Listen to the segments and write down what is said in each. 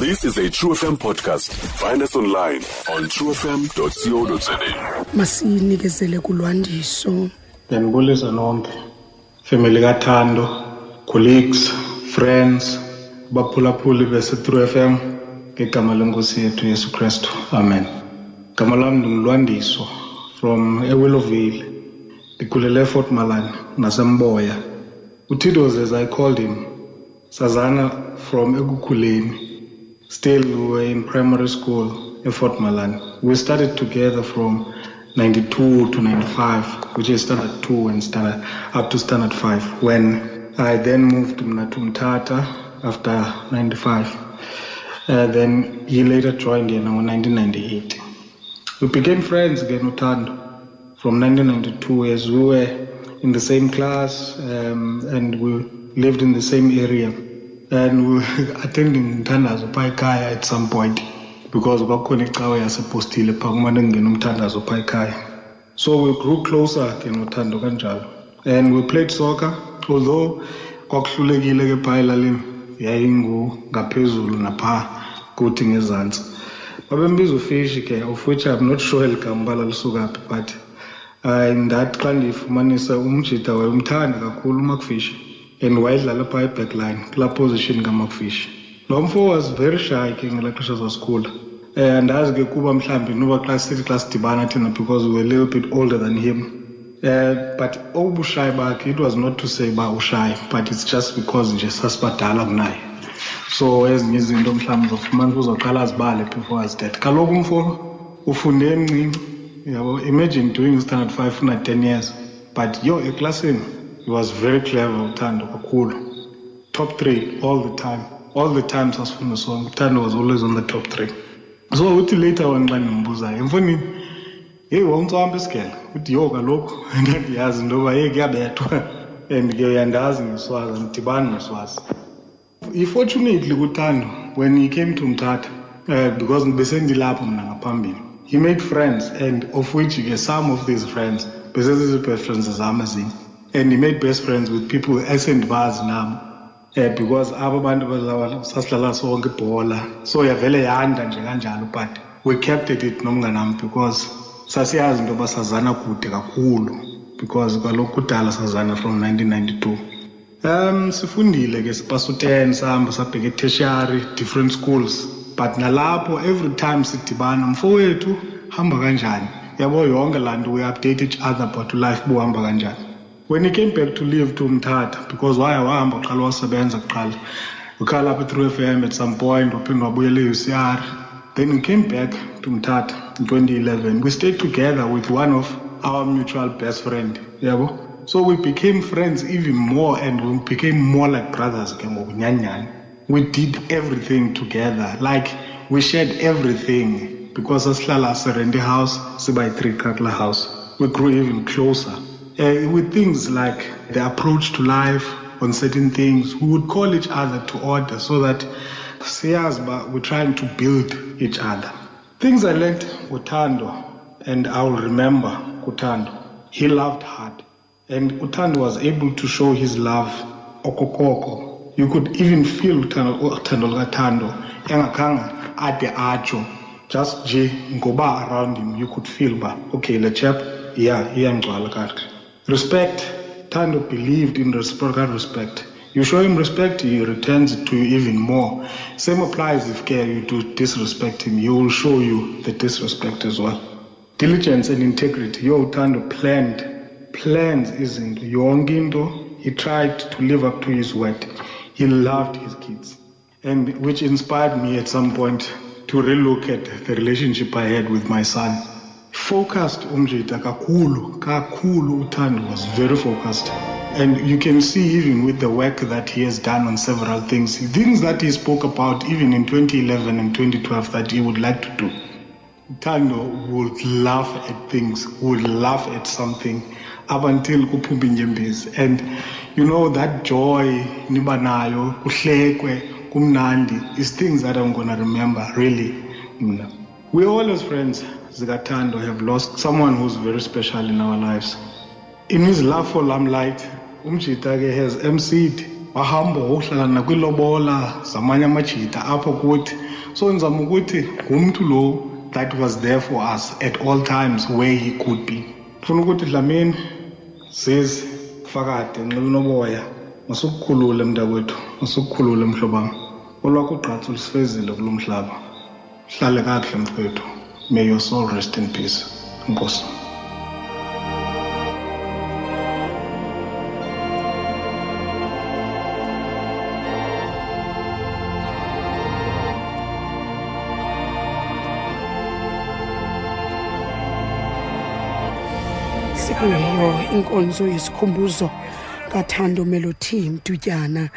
This is a True FM podcast. Find us online on truefm.co.za. masinikezele kulwandiso. Ngiyanibulisa nonke. Family kaThando colleagues friends baphulaphuli bese True FM ngegama lenkosi yethu Yesu Kristu. Amen. Igama lami ngilwandiso from eWillowvale ndikhulele eFort Malane nasemboya. uTito as I called him sazana from ekukhuleni still we were in primary school in Fort Malane we studied together from 92 to 95, which is standard 2 and standard up to standard 5. When I then moved to Mnatumtata after 95, uh, then he later joined in 1998. We became friends again, Utando, from 1992 as we were in the same class um, and we lived in the same area. And we were attending Mtandazo Paikaya at some point because kwakukhona icawe yasepostile phaa kumane kungena umthandazo phaa ekhaya. So we grew closer ke nothando kanjalo. And we played soccer although kwakuhlulekile ke phaa elalini yayingu ngaphezulu naphaa kuthi ngezantsi. Babembiza ufishi ke of which i'm not sure eligama uba lalisuka phi but uh, ndathi xa ndiyifumanisa umjida wayemthanda kakhulu umakufishi and wayedlala phaa ebackline kulaa position kamakufishi lo mfo was very shy ke ngelaa xesha sasikhula um andazi ke kuba mhlawumbi noba xa sithi xa sidibana thina because we were a little bit older than him. Uh, but obushayi bakhe it was not to say uba ushayi but it's just because nje sasibadala kunaye. So ezinye izinto mhlawumbi uzofumana uzawuqala azibale before azithethe kaloku umfo ufunde emncinci yabo imagine doing standard five una ten years but yo eklasini he was very clever uthando kakhulu. Top three all the time. All the time sasifunda sonke uthando was always on the top three. So uthi later on xa ndimbuzayo emfonini? Heyi wawuntswampa isigele? Uthi yho kaloku ndandiyazi into yoba heyi kuyabethwa. And ke uyandazi ngeswazi andidibani neswazi. Ifortunately kuthando when he came to mthatha uh, because besendilapho mna ngaphambili he made friends and of which ke some of these friends besezizii-best friends zam ezinye and he made best friends with people esendibazi nam um because aba bantu sasidlala sonke ibhola. So yavele yanda nje kanjalo but we kept at it nomnganam because sasiyazi into yoba sazana kude kakhulu because kaloku kudala sazana from 1992 um sifundile ke sipasa u-ten sahamba sabheka etertiary different schools. But nalapho every time sidibana mfowethu hamba kanjani? Yabo yonke laa nto we update each other about life buhamba kanjani when he came back to live to mthatha because waya wahamba kuqala wasebenza kuqala ukhala apha e-true f m at some point waphinde wabuyela e-ucr then he came back to mthatha in 2011 we stayed together with one of our mutual best friend yabo? So we became friends even more and we became more like brothers ke ngoku we did everything together like we shared everything. Because sasihlala sirent house siba yi-three kakla house. We grew even closer Uh, with things like the approach to life on certain things we would call each other to order so that siyazi uba we're trying to build each other. Things i learned kuthando and i will remember kuthando. He loved hard and uthando was able to show his love okokoko. You could even feel uthando lukathando engakhange ade atsho. Just nje ngoba around him you could feel uba okay le chap yeah iyangcwala kakuhle respect. Thando believed in reciprocal respect. You show him respect he returns to you even more. Same applies if care you do disrespect him he will show you the disrespect as well. Diligence and integrity. Yo uthando planned. Plans izinto yonke into. He tried to live up to his word. He loved his kids. And which inspired me at some point to relook at the relationship i had with my son focused umjita kakhulu kakhulu uthando was very focused and you can see even with the work that he has done on several things things that he spoke about even in 2011 and 2012 that he would like to do Tando would laugh at things, would laugh at something up until inyembezi. And you know that joy niba nayo, kuhlekwe, kumnandi is things that I'm gonna remember really. We all as friends, Zikatando, have lost someone who's very special in our lives. In his love for limelight, ke has emceed wahamba wohlala nakwiilobola zamanye amajita apho kuthi. So ndizama ukuthi ngumntu lo that was there for us at all times where he could be. Ndifuna ukuthi dlamini zizi kufakade nxibinoboya masukukhulule mntakwethu masukukhulule mhlobam. Olwakho ugqatso lusifezile kulo mhlaba. Hlale kakuhle mfowethu may your soul rest in peace. Enkosi sikuyiyo inkonzo yesikhumbuzo kathando melody mdutyana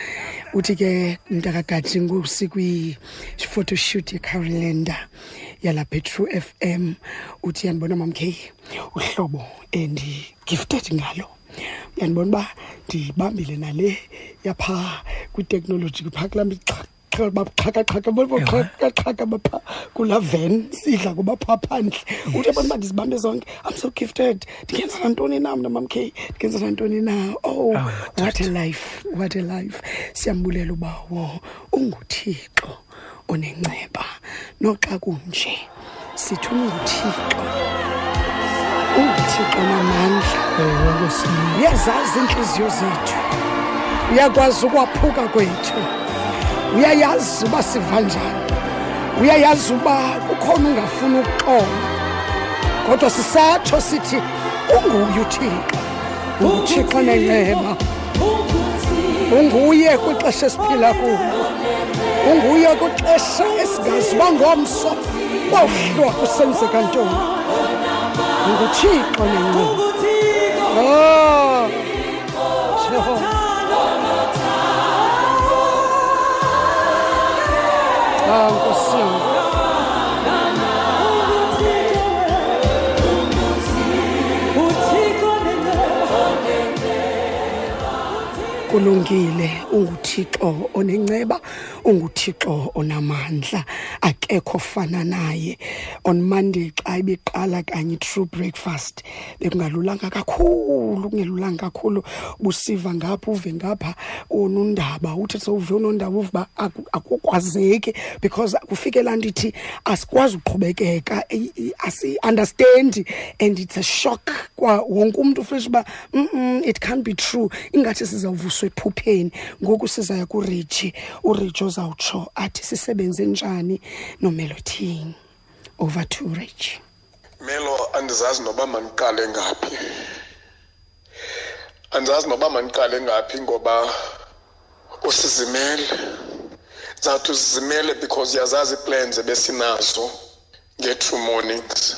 uthi ke mntakagadi ngusi kwi-photoshoot yecarolenda yalapha etrue f m. Uthi yandibona mamk uhlobo endigifted ngalo. Yandibona uba ndibambile nale yaphaa kwiteknoloji phaa kulaa baxhakaxhaka babuxhakaxhaka bapha kulaa van sidla kuba phaa phandle. Uthi abantu uba ndizibambe zonke? I'm so gifted. Ndingenza nantoni na mna mam k? Ndingenza nantoni na? Oh what a life what a life. Siyambulela ubawo unguthixo onenceba noxa kunje sithi unguthixo unguthixo namandla. Uyazazi iintliziyo zethu. Uyakwazi ukwaphuka kwethu. Uyayazi uba siva njani. Uyayazi uba kukhona ungafuni ukuxola. Kodwa sisatsho sithi unguye uthixo. Unguthixo nenceba unguye kwixesha esiphila kulo. Unguye kwixesha esingazi uba ngomso bohlwa kusenzeka ntoni unguthixo nenceba oh Jehova Ah, kulungile unguthixo onenceba unguthixo onamandla. Akekho fana naye. On monday xa ibiqala kanye true breakfast bekungalulanga kakhulu kungelulanga kakhulu. Busiva ngapha uve ngapha unundaba uthi sowuve unondaba uve uba aku- akukwazeki because kufike laa ndithi asikwazi uqhubekeka i- i- asi-understandi and it's a shock kwa wonke umntu ufisha uba mm it can't be true. Ingathi sizawuvuswa ephupheni ngoku sizaya kurichi urichi ozawutsho athi sisebenze njani nomelothini over to rich Melo andizazi noba mandiqale ngaphi. Andizazi noba mandiqale ngaphi ngoba usizimele. Zawuthi usizimele because uyazazi plans ebesinazo nge-true mornings.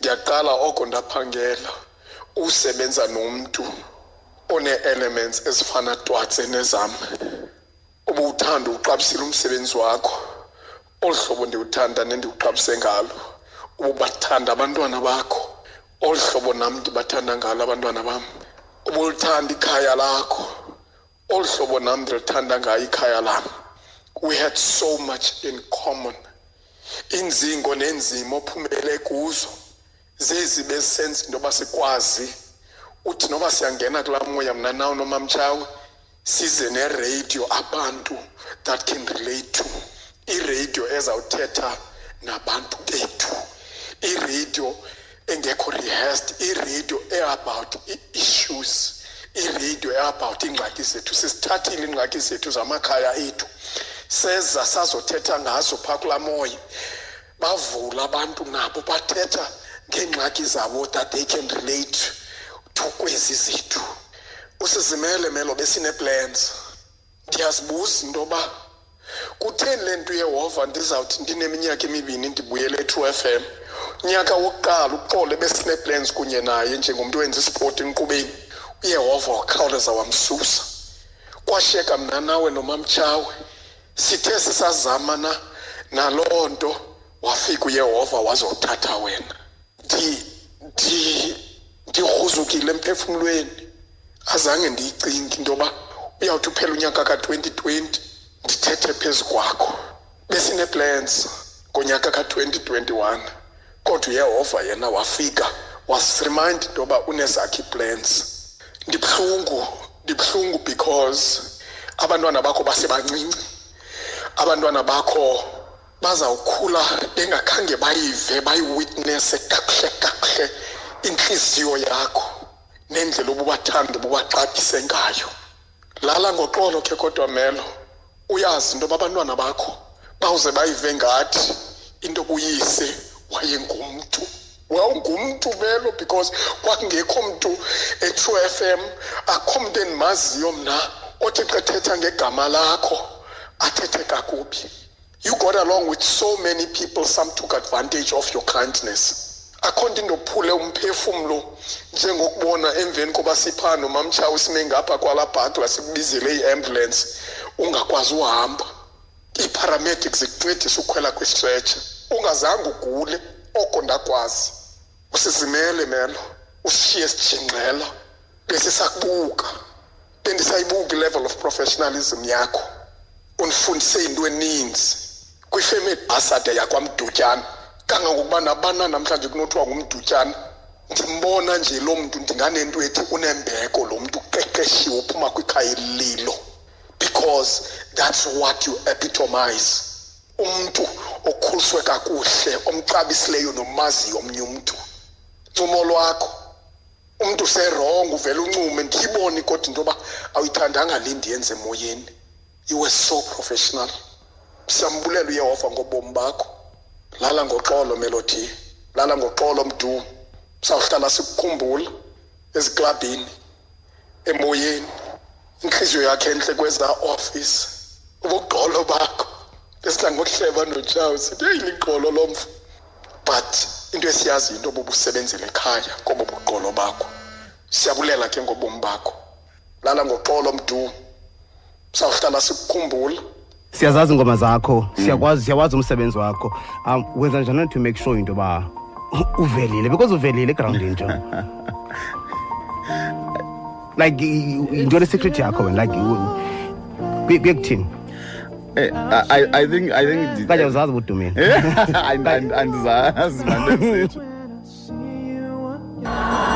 Ngiyaqala oko ndaphangela usebenza nomuntu one-elements ezifana twatse nezam. Ubuthanda uqabisile umsebenzi wakho. Olu hlobo ndiwuthanda nendiwuqabise ngalo. ububathanda abantwana bakho olu hlobo nam ndibathanda ngalo abantwana bam ubulithanda ikhaya lakho olu hlobo nam ndilithanda ngayo ikhaya lam we had so much in common iinzingo neenzima ophumele kuzo zezi besenza into yoba sikwazi uthi noba siyangena kulaa moya mna nawo nomamtshawe size neradio abantu that can relate to. Iradio ezawuthetha nabantu bethu. Iradio engekho rehearsed iradio eabout i-issues iradio eabout iingxaki zethu. Sisithathile iingxaki zethu zamakhaya ethu. Seza sazothetha ngazo phaa kulaa moya. Bavula abantu nabo bathetha ngeengxaki zabo that they can relate to. Kwezi zethu usizimele melo besine-plans ndiyazibuza into yoba kutheni le nto uyehova ndizawuthi ndineminyaka emibini ndibuyele e-true f m? Nyaka wokuqala uxole besine-plans kunye naye njengomntu wenza isport enkqubeni. Uyehova wakhawuleza wamsusa. Kwasheka mna nawe nomamtshawe. Sithe sisazama na? Naloo nto wafika uyehova wazothatha wena. Ndi ndi ndigruzukile emphefumlweni azange ndiyicingi into yoba uyawuthi uphela unyaka ka-2020 ndithethe phezu kwakho. Besine-plans ngonyaka ka-2021 kodwa uyehova yena wafika wasiremind into yoba unezakhe ii-plans ndibuhlungu ndibuhlungu because abantwana bakho basebancinci. Abantwana bakho bazawukhula bengakhange bayive bayiwitnesse kakuhle kakuhle. Inhliziyo yakho nendlela obubathanda bubaxabise ngayo. Lala ngoxolo ke kodwa melo. Uyazi into yoba abantwana bakho bawuze bayive ngathi into kuyise wayengumntu. Wawungumntu melo because kwakungekho mntu e-true f m akho mntu endimaziyo mna othi qethetha ngegama lakho athethe kakubi. You got along with so many people some took advantage of your kindness. Akho nto indophule umphefumlo njengokubona emveni koba siphana nomamtshawo sime ngapha kwalaa bhakla sikubizele i-ambulance ungakwazi uhamba. Ii-paramedics zikuncedisa ukhwela kwistretsha ungazange ugule oko ndakwazi. Usizimele melo. Usishiye sijingxela besisakubuka bendisayibuka i-level of professionalism yakho. Undifundise into eninzi. Kwifemeli asade yakwamdutyana kangangokuba nabana namhlanje kunothiwa ngumdutyana ndimbona nje lo mntu ndinganento ethi unembeko lo mntu uqeqeshiwe uphuma kwikhaya elililo because that's what you epitomize umntu okhuliswe kakuhle omxabisileyo nomaziyo omnye umntu. Ncumo lwakho. Umntu userongo uvele uncume ndiyibone kodwa into yoba awuyithandanga le ndiyenze emoyeni. You were so professional. Siyambulela uyehova ngobomi bakho. Lala ngoxolo melody. Lala ngoxolo mdu. Sawuhlala sikukhumbula eziklabhini emoyeni. Inhliziyo yakhe enhle kweza office. Ubuxolo bakho. Esidla ngokuhleba nojawu sithi heyi liqolo lomfo but into esiyazi into obubusebenzela ekhaya kobo buqolo bakho. Siyabulela ke ngobomi bakho. Lala ngoxolo mdu. Sawuhlala sikukhumbula siyazazi ingoma zakho. Siyakwazi siyawazi umsebenzi wakho. Um wenza njani to make sure into yoba uvelile? Because uvelile egrawundini like i- yintoni isecret yakho wena like u- kuye kuye kuthini Eh, I, I- think I think kanje uzazi and- andizazi manje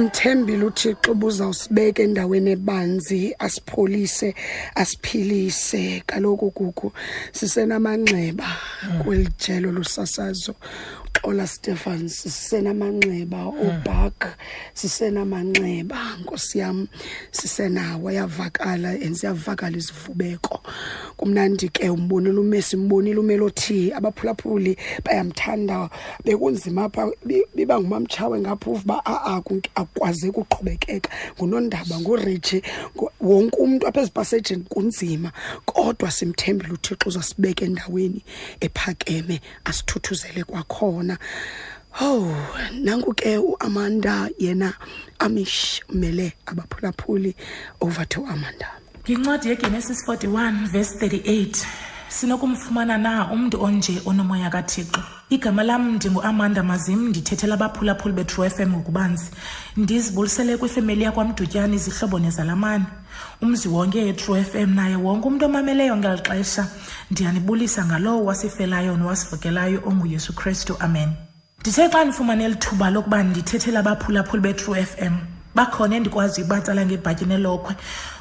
ndisitsho. simthembile uthixo ubuzawusibeka endaweni ebanzi asipholise asiphilise kaloku kuku sisenamanxeba kweli jelo lusasazo xola stephens sisenamanxeba ubak sisenamanxeba nkosi yam sisenawo ayavakala and ziyavakala izivubeko kumnandi ke umbonile umesi mbonile umelothi abaphulaphuli bayamthanda bekunzima apha bi- biba ngumamtshawe ngapha uba a-a akwazeki uqhubekeka ngunondaba ngurichi ngu- wonke umntu apha ezipasejini kunzima. Kodwa simthembile uthixo uzasibeka endaweni ephakeme asithuthuzele kwakhona. Oh nanku ke uAmanda yena amish mele abaphulaphuli over to Amanda. Ngincwadi yegenesis 41 verse 38 sinokumfumana na umntu onje onomoya kathixo. Igama lam ndinguamanda mazim ndithethela abaphulaphuli betrue fm ngokubanzi. Ndizibulisele kwifemeli yakwamdutyana izihlobo nezalamane. Umzi wonke etrue fm naye wonke umntu omameleyo ngeli xesha. Ndiyanibulisa ngalowo wasifelayo nowasivukelayo onguyesu kristu amen. Ndithe xa ndifumane eli thuba lokuba ndithethele abaphulaphuli betrue fm bakhona endikwaziyo ubatsala ngebhatyi nelokhwe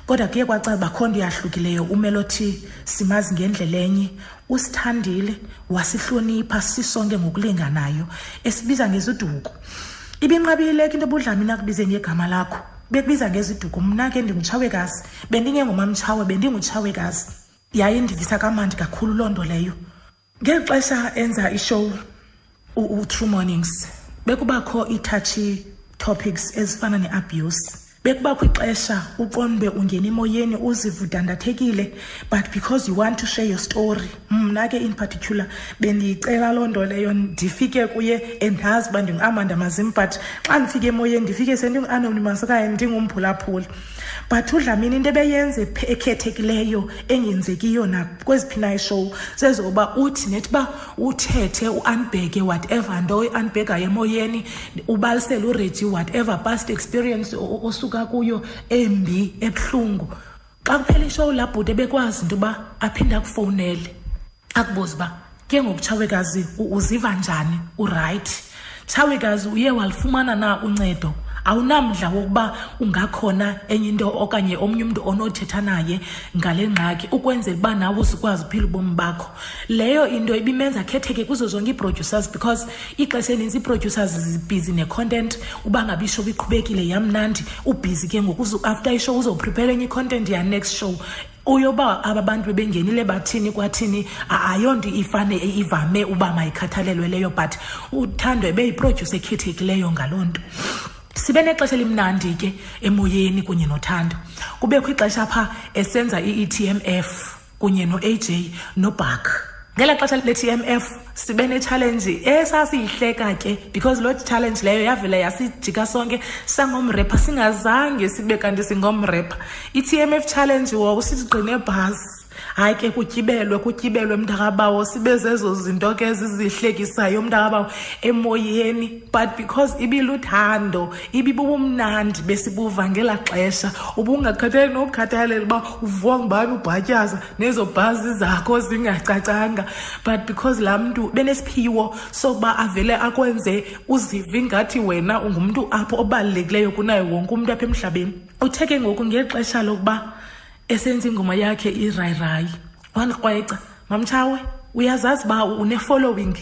kodwa kuye kwacaca bakho nto yahlukileyo umelothi simazi ngendlela enye. Usithandile wasihlonipha sisonke ngokulinganayo. Esibiza ngeziduko. Ibinqabileke into obudlami nakubize ngegama lakho. Bekubiza ngeziduko. Mna ke ndingutshawekazi. Bendingengumamtshawe bendingutshawekazi. Yaye ndivisa kamandi kakhulu loo nto leyo. Ngeli xesha enza ishow u- u-true mornings bekubakho ii-touchy topics ezifana ne-abuse bekubakho ixesha uqonde uba ungena emoyeni uzive udandathekile but because you want to share your story mna ke in particular bendiyicela loo nto leyo ndifike kuye endazi uba ndinguamanda mazim but xa ndifike emoyeni ndifike sendingu-anonymous okanye ndingumphulaphuli. But udlamini into ebeyenze ekhethekileyo engenzekiyo nakweziphi na ishow zezoba uthi nethi uba uthethe uanbheke whatever nto ianbhekayo emoyeni ubalisele ureji whatever past experience o- o- osuka kuyo embi ebuhlungu. Xa kuphela ishow laa bhuti ebekwazi into yoba aphinde akufowunele akubuze uba ke ngokutshawekazi u- uziva njani? Urayithi tshawikazi uye walifumana na uncedo? Awunamdla wokuba ungakhona enye into okanye omnye umntu onothetha naye ngale ngxaki ukwenzela uba nawe uzikwazi uphila ubomi bakho. Leyo into ibimenza khetheke kuzo zonke ii-producers because ixesha elinintsi ii-producers zibhizi ne-content uba ngabe ishow iqhubekile yamnandi ubhizi ke ngoku after ishow uzoprepare enye i-content ya-next show. Uyoba aba bantu bebengenile bathini kwathini ayonto ifane ivame uba mayikhathalelwe leyo but uthando ebeyiproduce ekhethekileyo ngaloo nto sibe nexesha elimnandi ke emoyeni kunye nothando. Kubekho ixesha pha esenza i-etmf kunye no-aj nobak ngela xesha le-tmf sibe netshalenji esasiyihleka ke because loo challenge leyo yavela yasijika sonke sangomrepa singazange sibe kanti singomrepa i-tmf challenge woku sisigqine bhasi hayi ke kutyibelwe kutyibelwe mntakabawo sibe zezo zinto ke zizihlekisayo mntakabawo emoyeni. But because ibiluthando ibibubumnandi besibuva ngela xesha ubungakhathaleli nokukhathalela uba uvuwa ngubani ubhatyaza nezo bhazi zakho zingacacanga. But because laa mntu benesiphiwo sokuba avele akwenze uzive ingathi wena ungumntu apho obalulekileyo kunaye wonke umntu apha emhlabeni uthe ke ngoku ngexesha lokuba esenza ingoma yakhe irayirayi wandikrweca mamtshawe uyazazi uba une-following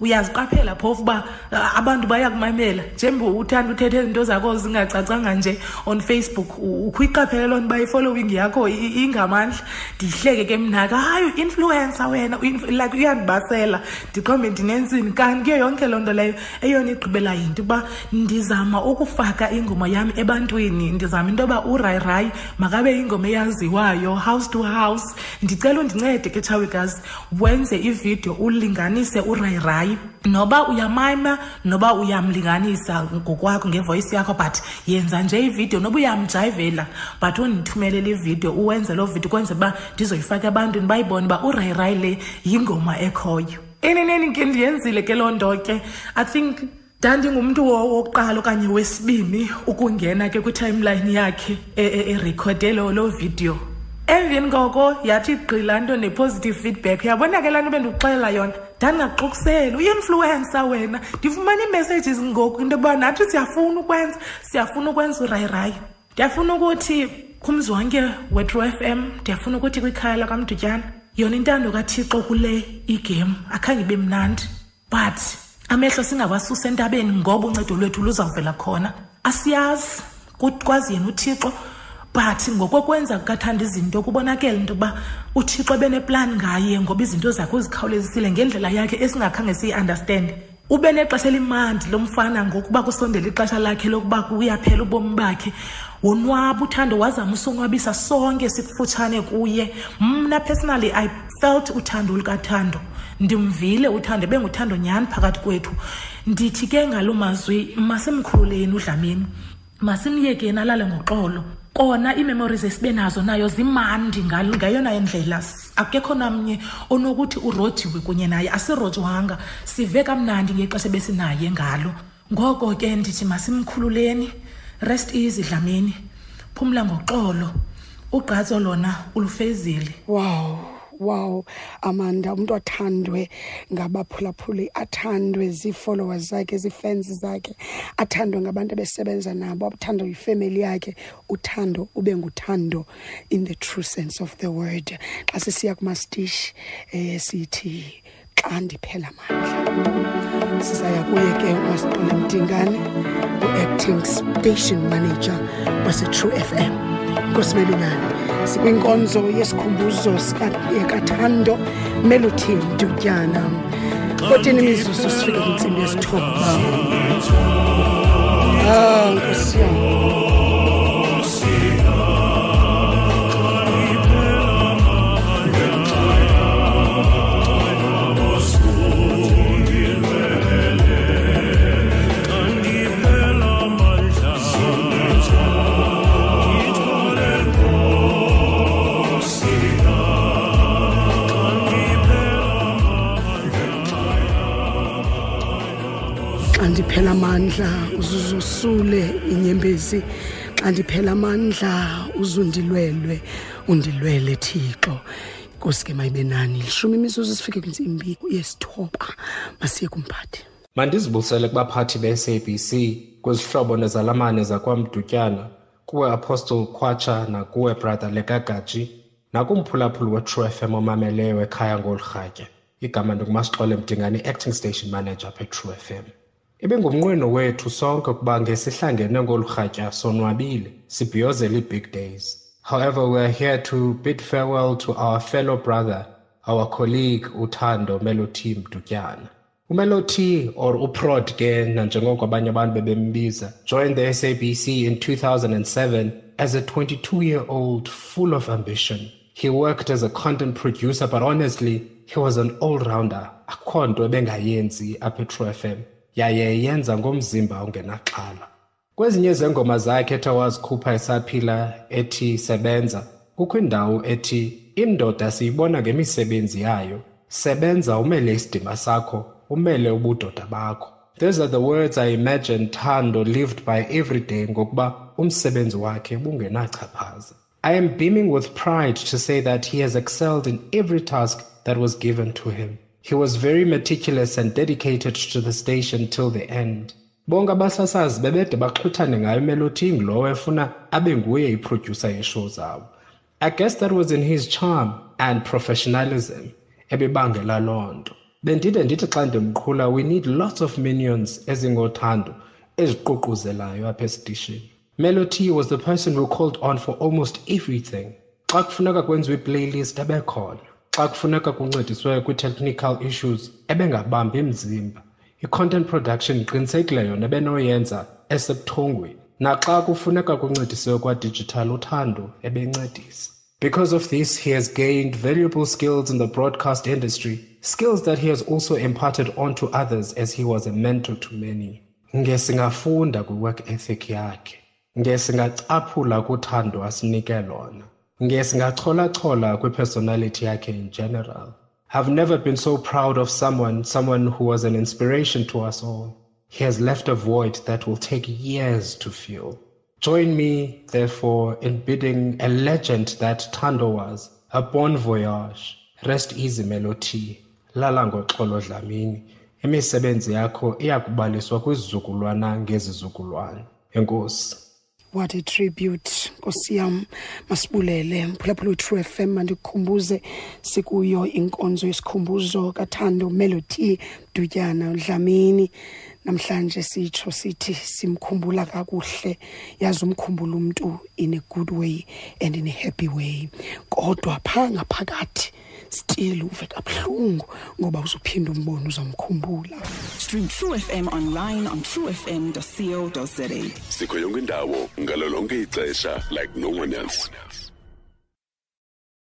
uyaziqaphela phofu uba uh, abantu bayakumamela. Njengoba uthanda uthetha izinto zakho zingacacanga nje on facebook ukhuyiqaphele loo nto uba i-following yakho ingamandla. Ndiyihleke ke mnaka hayi u-influencer wena like uyandibasela. Ndiqombe ndinentsini kanti kuyo yonke loo nto leyo eyona igqibela yinto uba ndizama ukufaka ingoma yam ebantwini. Ndizama into yoba urayirayi makabe ingoma eyaziwayo house to house. Ndicela undincede ke tshawikazi wenze ividiyo ulinganise urayirayi noba uyamayima noba uyamlinganisa ngokwakho ngevoyisi yakho but yenza nje ividiyo noba uyamjayivela but undithumelele ividiyo uwenze loo vidiyo ukwenzela uba ndizoyifaka ebantwini bayibone uba urayirayi le yingoma ekhoyo. Eneneni ke ndiyenzile ke loo nto ke i think ndandingumntu wo- wokuqala okanye wesibini ukungena ke kwitimeline yakhe e- e- erekhode lo loo vidiyo emveni koko yathi gqila nto ne-positive feedback. Uyabona ke laa nto bendikuxelela yona ndandingaxokuseli uyi-influencer wena. Ndifumana ii-messages ngoku into yoba nathi siyafuna ukwenza siyafuna ukwenza urayirayi ndiyafuna ukuthi kumzi wonke wetru f m ndiyafuna ukuthi kwikhaya lakamdutyana yona intando kathixo kule igame akhange ibe mnandi. But amehlo singawasusa entabeni ngoba uncedo lwethu luzawuvela khona. Asiyazi kwazi yena uthixo but ngokokwenza kukathanda izinto kubonakele into yokuba uthixo ebeneplan ngaye ngoba izinto zakhe uzikhawulezisile ngendlela yakhe esingakhange siyi-understande ube nexesha elimandi lomfana ngokuba kusondela ixesha lakhe lokuba kuyaphela ubomi bakhe. Wonwaba uthando wazama usonwabisa sonke sikufutshane kuye. Mna personally i felt uthando olukathando ndimvile uthando benguthando nyhani phakathi kwethu. Ndithi ke ngaloo mazwi masimkhululeni udlamini masimyekeni alale ngoxolo kona ii-memories esibe nazo nayo zimandi ngayona indlela akekho namnye onokuthi urodiwe kunye naye asirojwanga sive kamnandi ngexesha ebesinaye ngalo. Ngoko ke ndithi masimkhululeni rest easy dlamini. Phumla ngoxolo ugqatso lona ulufezile. Wow. Wow amanda umntu athandwe ngabaphulaphuli athandwe zii-followers zakhe zii-fans zakhe athandwe ngabantu abesebenza nabo athandwe yifemeli yakhe. Uthando ube nguthando in the true sense of the word. Xa sisiya kumastishi um sithi xa ndiphela mandla. Sizaya kuye ke umasiqole mdingane u-acting station manager wasetrue f m nkosimelingane sikwinkonzo yesikhumbuzo kathando melody mdutyana 14 imizuzu sifike kwintsimbi yesithoba. Ah nkosi amandla uzuzosule inyembezi. Xa ndiphela amandla uzundilwelwe undilwele thixo. Nkosi ke mayibe nani lishumi imizuzu sifike kwintsimbi yesithoba. Masiye kumphathi. Mandizibusele kubaphathi be-sabc kwizihlobo nezalamane zakwamdutyana kuwe apostle khwatsha nakuwe brother lekagaji nakumphulaphuli wetrue fm omameleyo ekhaya ngolu rhatya. Igama ndingumasixole mdingane i-acting station manager apha etrue fm ibingumnqweno wethu sonke ukuba ngesihlangene ngolu rhatya sonwabile sibhiyozele ii-big days. However we are here to bid farewell to our fellow brother our colleague uthando meloti mdutyana. Umeloti or uprod ke nanjengoko abanye abantu bebembiza joined the sabc in 2007 as a 22 year old full of ambition. He worked as a content producer but honestly he was an all-rounder akho nto ebengayenzi apha fm yaye yenza ngomzimba ongenaxhala. Kwezinye zengoma zakhe ethe wazikhupha esaphila ethi sebenza. Kukho indawo ethi indoda siyibona ngemisebenzi yayo. Sebenza umele isidima sakho umele ubudoda bakho. These are the words i imagine thando lived by every day ngokuba umsebenzi wakhe bungenachaphaza i am beaming with pride to say that he has excelled in every task that was given to him he was very meticulous and dedicated to the station till the end. Bonke abasasazi bebede baxhuthane ngayo imeloti ingulowo efuna abe nguye iprodyusa yeshow zabo. I guess that was in his charm and professionalism ebebangela loo nto. Bendide ndithi xa ndimqhula we need lots of minions ezingothando eziququzelayo apha esitishini melody was the person who called on for almost everything. Xa kufuneka kwenziwe iplaylist ebekhona xa kufuneka kuncediswe kwi-technical issues ebengabambi mzimba i-content production yona ebenoyenza esebuthongweni naxa kufuneka kuncediswe kwadigital uthando ebencedisa. Because of this he has gained valuable skills in the broadcast industry skills that he has also imparted onto others as he was a mentor to many. Ngesingafunda kwi-work ethic yakhe ngesingacaphula kuthando asinike lona ngesingacholachola kwipersonality yakhe in general. I've never been so proud of someone someone who was an inspiration to us all. He has left a void that will take years to fill. Join me therefore in bidding a legend that thando was a bon voyage. Rest easy melody. Lala ngoxolo dlamini. Imisebenzi yakho iyakubaliswa kwizizukulwana ngezizukulwana. Enkosi what a tribute nkosi yam masibulele mphulaphula we-true fm mandikukhumbuze sikuyo inkonzo yesikhumbuzo kathando melody dutyana dlamini namhlanje sitsho sithi simkhumbula kakuhle yazi umkhumbula umntu in a good way and in a happy way. Kodwa phaa ngaphakathi still uve kabuhlungu ngoba uzuphinda umbone uzamkhumbula Stream True FM online on truefm.co.za. sikho yonke indawo ngalo lonke ixesha like no one else